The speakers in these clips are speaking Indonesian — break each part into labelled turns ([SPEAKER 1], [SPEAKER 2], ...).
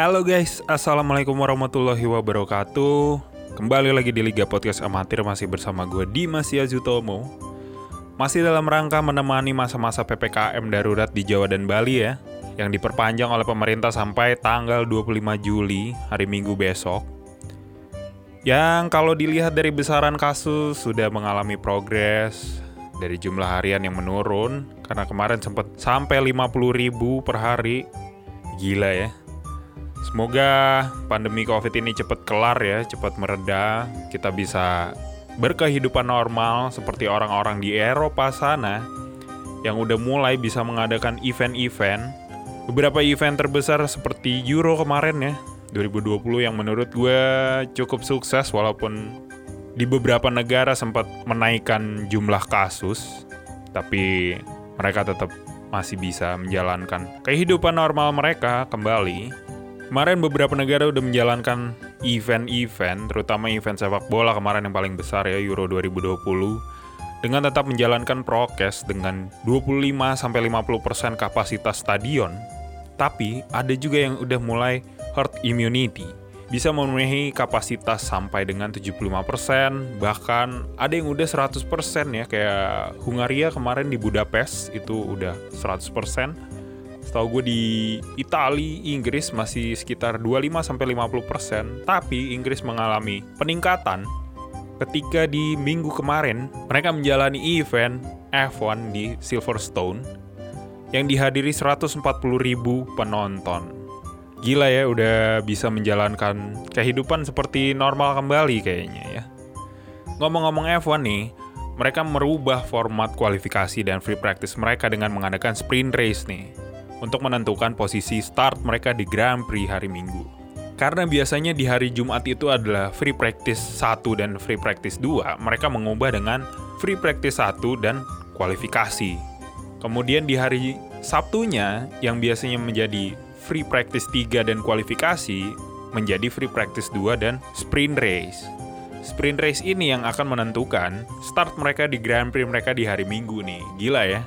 [SPEAKER 1] Halo guys, Assalamualaikum warahmatullahi wabarakatuh. Kembali lagi di Liga Podcast Amatir masih bersama gue Dimas Yazutomo Masih dalam rangka menemani masa-masa PPKM darurat di Jawa dan Bali ya Yang diperpanjang oleh pemerintah sampai tanggal 25 Juli, hari Minggu besok. Yang kalau dilihat dari besaran kasus sudah mengalami progres dari jumlah harian yang menurun karena kemarin sempat sampai 50 ribu per hari. Gila ya Semoga pandemi COVID ini cepat kelar ya, cepat mereda, kita bisa berkehidupan normal seperti orang-orang di Eropa sana yang udah mulai bisa mengadakan event-event. Beberapa event terbesar seperti Euro kemarin ya, 2020 yang menurut gue cukup sukses walaupun di beberapa negara sempat menaikkan jumlah kasus, tapi mereka tetap masih bisa menjalankan kehidupan normal mereka kembali Kemarin beberapa negara udah menjalankan event-event, terutama event sepak bola kemarin yang paling besar ya Euro 2020 dengan tetap menjalankan prokes dengan 25-50% kapasitas stadion. Tapi ada juga yang udah mulai herd immunity, bisa memenuhi kapasitas sampai dengan 75%, bahkan ada yang udah 100% ya, kayak Hungaria kemarin di Budapest itu udah 100%, Setahu gue di Italia, Inggris masih sekitar 25 sampai 50%, tapi Inggris mengalami peningkatan ketika di minggu kemarin mereka menjalani event F1 di Silverstone yang dihadiri 140 ribu penonton. Gila ya, udah bisa menjalankan kehidupan seperti normal kembali kayaknya ya. Ngomong-ngomong F1 nih, mereka merubah format kualifikasi dan free practice mereka dengan mengadakan sprint race nih untuk menentukan posisi start mereka di Grand Prix hari Minggu. Karena biasanya di hari Jumat itu adalah free practice 1 dan free practice 2, mereka mengubah dengan free practice 1 dan kualifikasi. Kemudian di hari Sabtunya yang biasanya menjadi free practice 3 dan kualifikasi menjadi free practice 2 dan sprint race. Sprint race ini yang akan menentukan start mereka di Grand Prix mereka di hari Minggu nih. Gila ya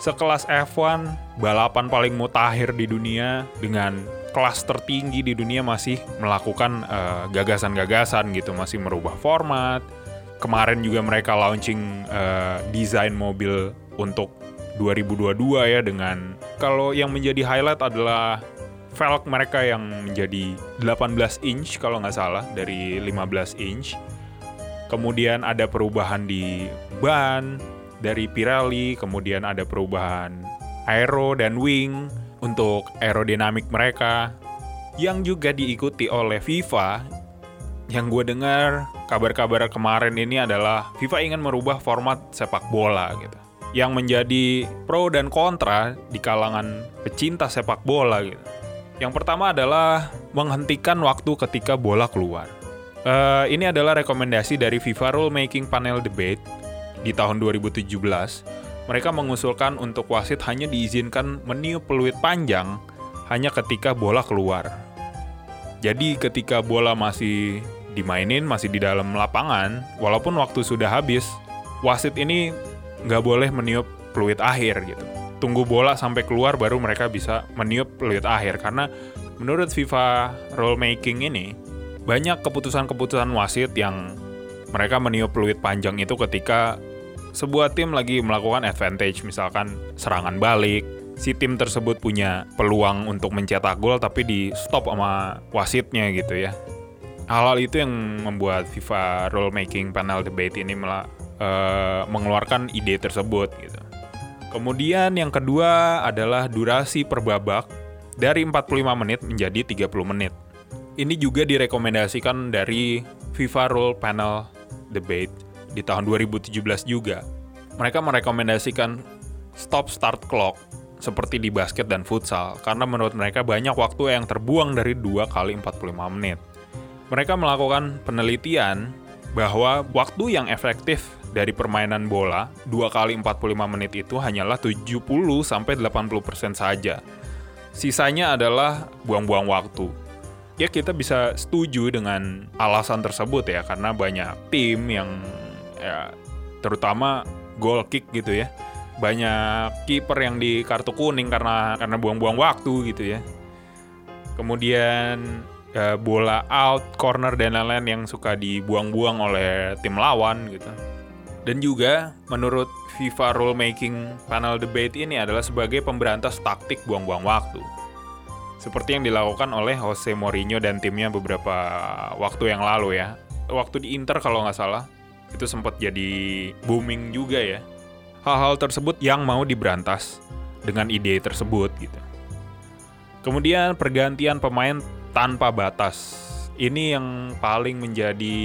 [SPEAKER 1] sekelas F1 balapan paling mutakhir di dunia dengan kelas tertinggi di dunia masih melakukan eh, gagasan-gagasan uh, gitu, masih merubah format. Kemarin juga mereka launching uh, desain mobil untuk 2022 ya dengan kalau yang menjadi highlight adalah velg mereka yang menjadi 18 inch kalau nggak salah dari 15 inch. Kemudian ada perubahan di ban, dari Pirelli, kemudian ada perubahan aero dan wing untuk aerodinamik mereka yang juga diikuti oleh FIFA. Yang gue dengar kabar-kabar kemarin ini adalah FIFA ingin merubah format sepak bola gitu. Yang menjadi pro dan kontra di kalangan pecinta sepak bola gitu. Yang pertama adalah menghentikan waktu ketika bola keluar. Uh, ini adalah rekomendasi dari FIFA Rule Making Panel Debate di tahun 2017, mereka mengusulkan untuk wasit hanya diizinkan meniup peluit panjang hanya ketika bola keluar. Jadi ketika bola masih dimainin, masih di dalam lapangan, walaupun waktu sudah habis, wasit ini nggak boleh meniup peluit akhir gitu. Tunggu bola sampai keluar baru mereka bisa meniup peluit akhir karena menurut FIFA rule making ini banyak keputusan-keputusan wasit yang mereka meniup peluit panjang itu ketika sebuah tim lagi melakukan advantage, misalkan serangan balik, si tim tersebut punya peluang untuk mencetak gol tapi di stop sama wasitnya gitu ya. Hal-hal itu yang membuat FIFA rule making panel debate ini mela, uh, mengeluarkan ide tersebut gitu. Kemudian yang kedua adalah durasi per babak dari 45 menit menjadi 30 menit. Ini juga direkomendasikan dari FIFA Rule Panel Debate di tahun 2017 juga, mereka merekomendasikan stop start clock seperti di basket dan futsal karena menurut mereka banyak waktu yang terbuang dari 2 kali 45 menit. Mereka melakukan penelitian bahwa waktu yang efektif dari permainan bola 2 kali 45 menit itu hanyalah 70 sampai 80% saja. Sisanya adalah buang-buang waktu. Ya kita bisa setuju dengan alasan tersebut ya karena banyak tim yang ya terutama goal kick gitu ya banyak kiper yang di kartu kuning karena karena buang-buang waktu gitu ya kemudian uh, bola out, corner dan lain-lain yang suka dibuang-buang oleh tim lawan gitu. Dan juga menurut FIFA Rulemaking Panel Debate ini adalah sebagai pemberantas taktik buang-buang waktu. Seperti yang dilakukan oleh Jose Mourinho dan timnya beberapa waktu yang lalu ya. Waktu di Inter kalau nggak salah, itu sempat jadi booming juga ya. Hal-hal tersebut yang mau diberantas dengan ide tersebut gitu. Kemudian pergantian pemain tanpa batas. Ini yang paling menjadi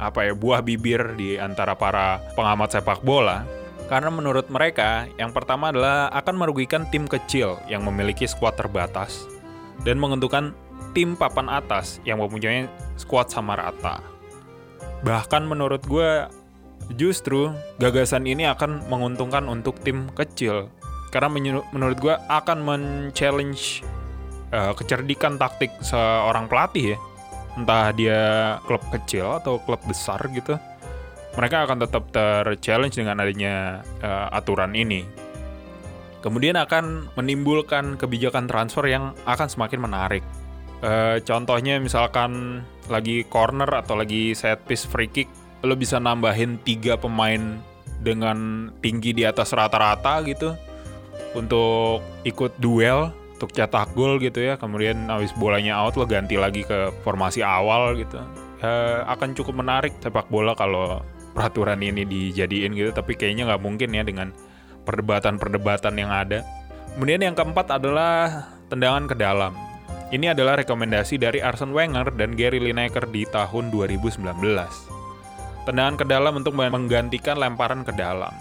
[SPEAKER 1] apa ya buah bibir di antara para pengamat sepak bola karena menurut mereka yang pertama adalah akan merugikan tim kecil yang memiliki skuad terbatas dan menguntungkan tim papan atas yang mempunyai skuad sama rata. Bahkan menurut gue justru gagasan ini akan menguntungkan untuk tim kecil. Karena menurut gue akan men-challenge uh, kecerdikan taktik seorang pelatih ya. Entah dia klub kecil atau klub besar gitu mereka akan tetap ter-challenge dengan adanya uh, aturan ini. Kemudian akan menimbulkan kebijakan transfer yang akan semakin menarik. Uh, contohnya misalkan lagi corner atau lagi set piece free kick lo bisa nambahin tiga pemain dengan tinggi di atas rata-rata gitu untuk ikut duel untuk cetak gol gitu ya. Kemudian habis bolanya out lo ganti lagi ke formasi awal gitu. Ya, akan cukup menarik sepak bola kalau peraturan ini dijadiin gitu tapi kayaknya nggak mungkin ya dengan perdebatan-perdebatan yang ada kemudian yang keempat adalah tendangan ke dalam ini adalah rekomendasi dari Arsene Wenger dan Gary Lineker di tahun 2019 tendangan ke dalam untuk menggantikan lemparan ke dalam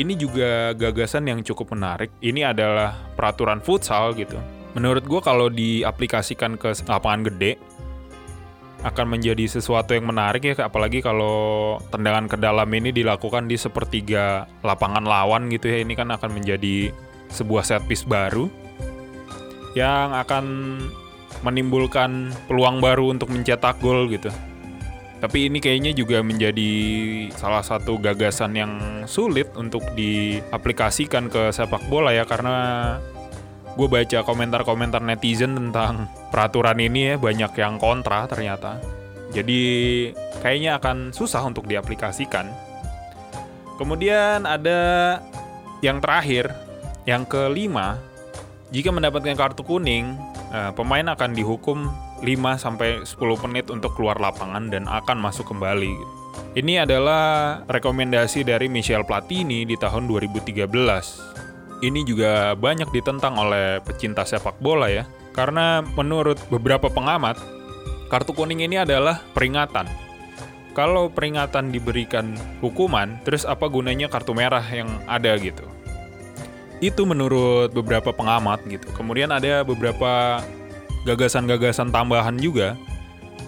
[SPEAKER 1] ini juga gagasan yang cukup menarik. Ini adalah peraturan futsal gitu. Menurut gue kalau diaplikasikan ke lapangan gede, akan menjadi sesuatu yang menarik ya, apalagi kalau tendangan ke dalam ini dilakukan di sepertiga lapangan lawan gitu ya. Ini kan akan menjadi sebuah set piece baru yang akan menimbulkan peluang baru untuk mencetak gol gitu. Tapi ini kayaknya juga menjadi salah satu gagasan yang sulit untuk diaplikasikan ke sepak bola ya karena gue baca komentar-komentar netizen tentang peraturan ini ya banyak yang kontra ternyata. Jadi kayaknya akan susah untuk diaplikasikan. Kemudian ada yang terakhir, yang kelima, jika mendapatkan kartu kuning, eh, pemain akan dihukum 5 sampai 10 menit untuk keluar lapangan dan akan masuk kembali. Ini adalah rekomendasi dari Michel Platini di tahun 2013. Ini juga banyak ditentang oleh pecinta sepak bola ya, karena menurut beberapa pengamat, kartu kuning ini adalah peringatan. Kalau peringatan diberikan hukuman, terus apa gunanya kartu merah yang ada gitu? Itu menurut beberapa pengamat gitu. Kemudian ada beberapa gagasan-gagasan tambahan juga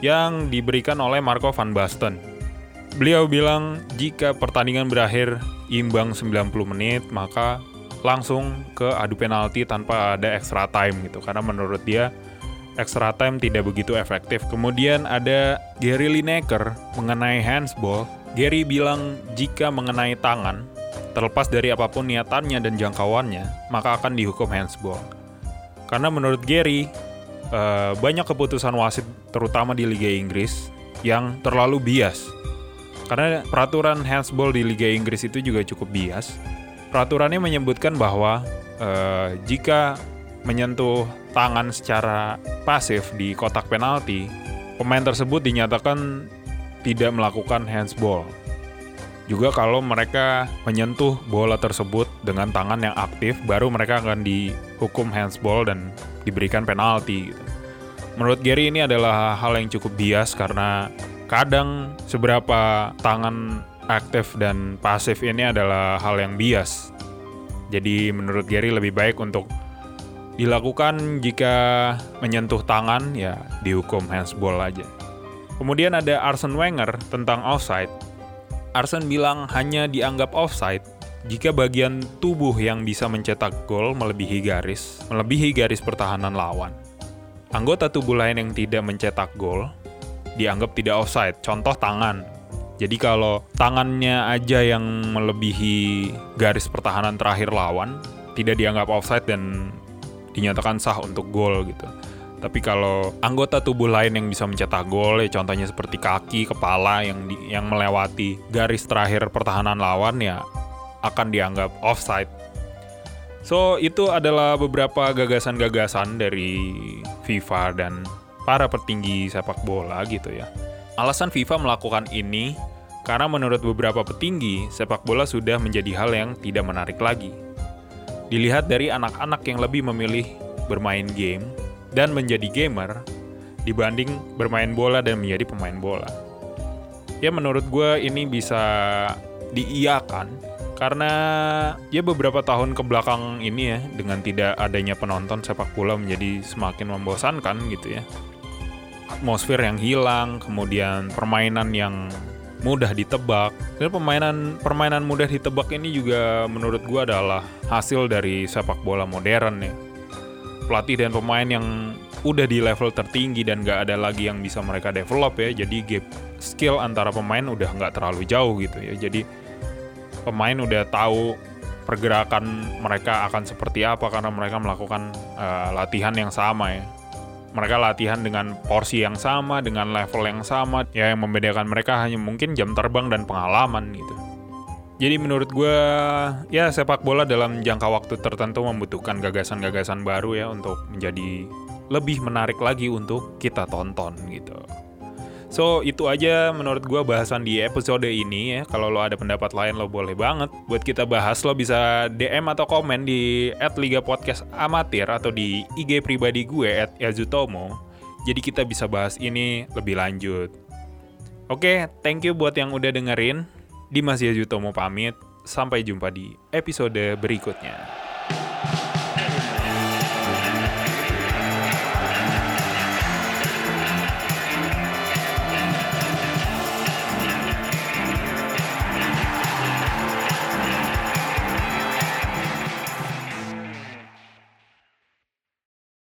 [SPEAKER 1] yang diberikan oleh Marco van Basten. Beliau bilang jika pertandingan berakhir imbang 90 menit maka langsung ke adu penalti tanpa ada extra time gitu karena menurut dia extra time tidak begitu efektif. Kemudian ada Gary Lineker mengenai handsball. Gary bilang jika mengenai tangan, terlepas dari apa pun niatannya dan jangkauannya, maka akan dihukum handsball. Karena menurut Gary, uh, banyak keputusan wasit terutama di Liga Inggris yang terlalu bias. Karena peraturan handsball di Liga Inggris itu juga cukup bias. Peraturannya menyebutkan bahwa uh, jika menyentuh tangan secara pasif di kotak penalti, pemain tersebut dinyatakan tidak melakukan handsball. Juga kalau mereka menyentuh bola tersebut dengan tangan yang aktif, baru mereka akan dihukum handsball dan diberikan penalti. Menurut Gary ini adalah hal yang cukup bias karena kadang seberapa tangan aktif dan pasif ini adalah hal yang bias. Jadi menurut Gary lebih baik untuk dilakukan jika menyentuh tangan ya dihukum handsball aja. Kemudian ada Arsene Wenger tentang offside Arsen bilang hanya dianggap offside jika bagian tubuh yang bisa mencetak gol melebihi garis, melebihi garis pertahanan lawan. Anggota tubuh lain yang tidak mencetak gol dianggap tidak offside, contoh tangan. Jadi kalau tangannya aja yang melebihi garis pertahanan terakhir lawan, tidak dianggap offside dan dinyatakan sah untuk gol gitu. Tapi kalau anggota tubuh lain yang bisa mencetak gol, ya contohnya seperti kaki, kepala yang di, yang melewati garis terakhir pertahanan lawan ya akan dianggap offside. So, itu adalah beberapa gagasan-gagasan dari FIFA dan para petinggi sepak bola gitu ya. Alasan FIFA melakukan ini karena menurut beberapa petinggi, sepak bola sudah menjadi hal yang tidak menarik lagi. Dilihat dari anak-anak yang lebih memilih bermain game dan menjadi gamer dibanding bermain bola dan menjadi pemain bola. Ya menurut gue ini bisa diiakan karena ya beberapa tahun ke belakang ini ya dengan tidak adanya penonton sepak bola menjadi semakin membosankan gitu ya. Atmosfer yang hilang, kemudian permainan yang mudah ditebak. Dan permainan permainan mudah ditebak ini juga menurut gue adalah hasil dari sepak bola modern ya. Pelatih dan pemain yang udah di level tertinggi dan gak ada lagi yang bisa mereka develop ya. Jadi gap skill antara pemain udah nggak terlalu jauh gitu ya. Jadi pemain udah tahu pergerakan mereka akan seperti apa karena mereka melakukan uh, latihan yang sama ya mereka latihan dengan porsi yang sama, dengan level yang sama. Ya yang membedakan mereka hanya mungkin jam terbang dan pengalaman gitu. Jadi menurut gue, ya sepak bola dalam jangka waktu tertentu membutuhkan gagasan-gagasan baru ya untuk menjadi lebih menarik lagi untuk kita tonton gitu. So itu aja menurut gue bahasan di episode ini ya. Kalau lo ada pendapat lain lo boleh banget buat kita bahas. Lo bisa DM atau komen di @liga podcast amatir atau di IG pribadi gue @yazutomo. Jadi kita bisa bahas ini lebih lanjut. Oke, thank you buat yang udah dengerin. Dimas Yazutomo pamit. Sampai jumpa di episode berikutnya.